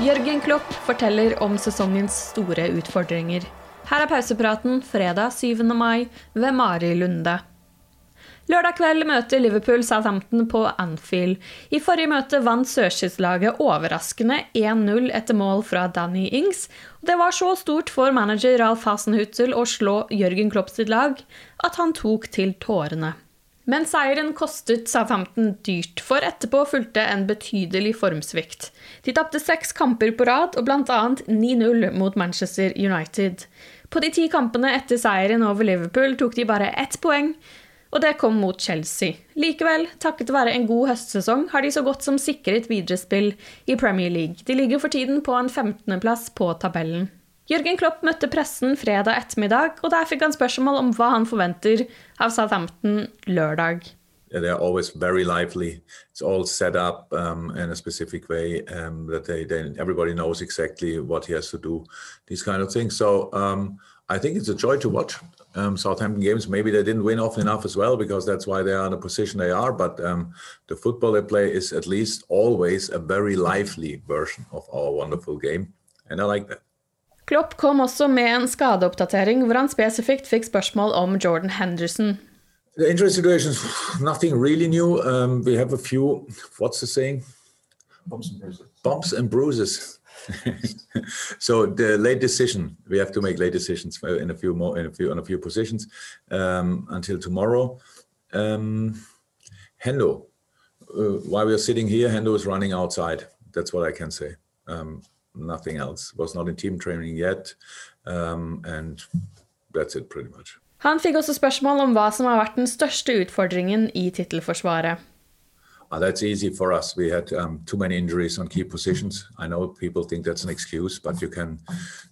Jørgen Klopp forteller om sesongens store utfordringer. Her er pausepraten fredag 7. mai ved Mari Lunde. Lørdag kveld møter Liverpool Southampton på Anfield. I forrige møte vant sørskystlaget overraskende 1-0 etter mål fra Danny Ings. Det var så stort for manager Ralf Hasenhutzel å slå Jørgen Klopp sitt lag at han tok til tårene. Men seieren kostet Southampton dyrt, for etterpå fulgte en betydelig formsvikt. De tapte seks kamper på rad, og bl.a. 9-0 mot Manchester United. På de ti kampene etter seieren over Liverpool tok de bare ett poeng, og det kom mot Chelsea. Likevel, takket være en god høstsesong, har de så godt som sikret viderespill i Premier League. De ligger for tiden på en 15.-plass på tabellen. Jørgen Klopp møtte pressen fredag ettermiddag, og der fikk han spørsmål om hva han forventer av Southampton lørdag. they're always very lively. It's all set up um, in a specific way um, that they, they everybody knows exactly what he has to do. These kind of things. So um, I think it's a joy to watch um, Southampton games. Maybe they didn't win often enough as well because that's why they are in the position they are. But um, the football they play is at least always a very lively version of our wonderful game, and I like that. Klopp kom også med en skadeoppdatering hvor han spesifikt fikk spørsmål om Jordan Henderson. The injury situation is nothing really new. Um, we have a few, what's the saying? Bumps and bruises. Bumps and bruises. so the late decision, we have to make late decisions in a few more, in a few, on a few positions um, until tomorrow. Um, Hendo, uh, while we are sitting here, Hendo is running outside. That's what I can say. Um, nothing else. Was not in team training yet, um, and that's it pretty much. Han fikk også spørsmål om hva som har vært den største utfordringen i tittelforsvaret. Uh, that's easy for us. We had um, too many injuries on key positions. I know people think that's an excuse, but you can.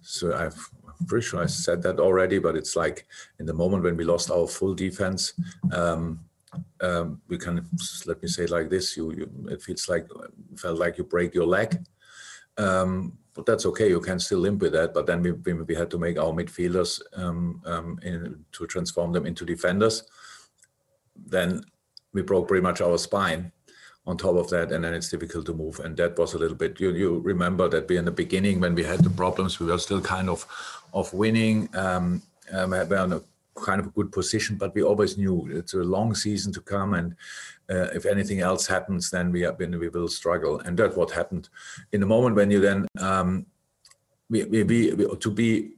So I've, I'm pretty sure I said that already, but it's like in the moment when we lost our full defense, um, um, we can let me say it like this: you, you, it feels like felt like you break your leg. Um, but that's okay. You can still limp with that. But then we, we, we had to make our midfielders um, um, in, to transform them into defenders. Then we broke pretty much our spine on top of that, and then it's difficult to move. And that was a little bit. You you remember that we in the beginning when we had the problems, we were still kind of of winning. Um, um, we were a kind of a good position, but we always knew it's a long season to come, and uh, if anything else happens, then we have been, we will struggle. And that's what happened. In the moment when you then um, we, we, we, to be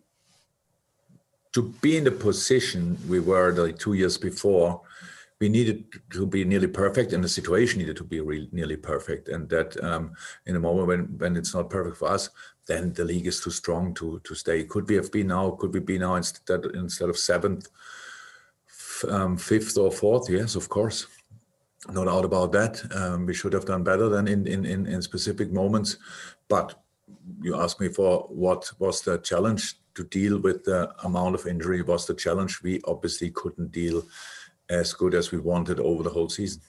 to be in the position we were like two years before, we needed to be nearly perfect, and the situation needed to be really nearly perfect. And that um, in a moment when when it's not perfect for us, then the league is too strong to to stay. Could we have been now? Could we be now instead instead of seventh, um, fifth or fourth? Yes, of course no doubt about that. Um, we should have done better than in, in, in, in, specific moments. But you asked me for what was the challenge to deal with the amount of injury was the challenge we obviously couldn't deal as good as we wanted over the whole season.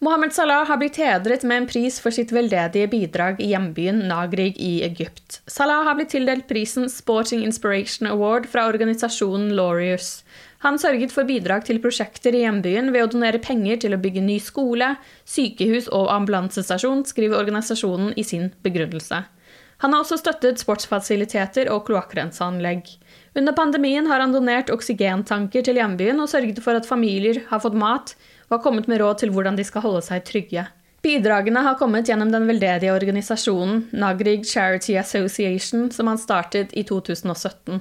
Mohammed Salah har blitt hedret med en pris for sitt veldedige bidrag i hjembyen Nagrig i Egypt. Salah har blitt tildelt prisen Sporting Inspiration Award fra organisasjonen Laureus. Han sørget for bidrag til prosjekter i hjembyen ved å donere penger til å bygge ny skole, sykehus og ambulansestasjon, skriver organisasjonen i sin begrunnelse. Han har også støttet sportsfasiliteter og kloakkrenseanlegg. Under pandemien har han donert oksygentanker til hjembyen og sørget for at familier har fått mat, og har kommet med råd til hvordan de skal holde seg trygge. Bidragene har kommet gjennom den veldedige organisasjonen Nagrig Charity Association, som han startet i 2017.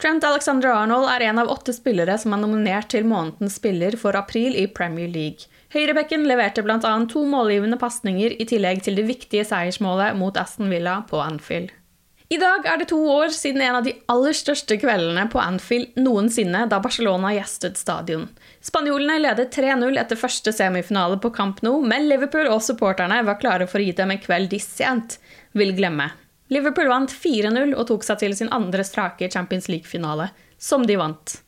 Trent Alexander-Arnold er en av åtte spillere som er nominert til månedens spiller for april i Premier League. Høyrebekken leverte bl.a. to målgivende pasninger i tillegg til det viktige seiersmålet mot Aston Villa på Anfield. I dag er det to år siden en av de aller største kveldene på Anfield noensinne, da Barcelona gjestet stadion. Spanjolene ledet 3-0 etter første semifinale på Camp Nou, men Liverpool og supporterne var klare for å gi dem en kveld de sent vil glemme. Liverpool vant 4-0 og tok seg til sin andre strake Champions League-finale, som de vant.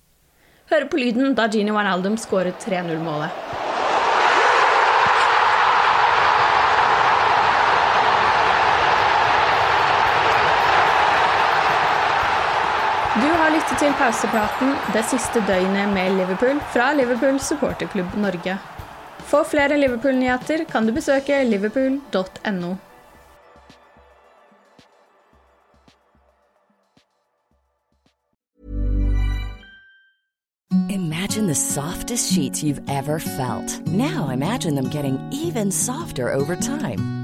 Hør på lyden da Gini Wijnaldum skåret 3-0-målet. Du har lyttet til pausepraten det siste døgnet med Liverpool fra Liverpool supporterklubb Norge. For flere Liverpool-nyheter kan du besøke liverpool.no. Imagine the softest sheets you've ever felt. Now imagine them getting even softer over time.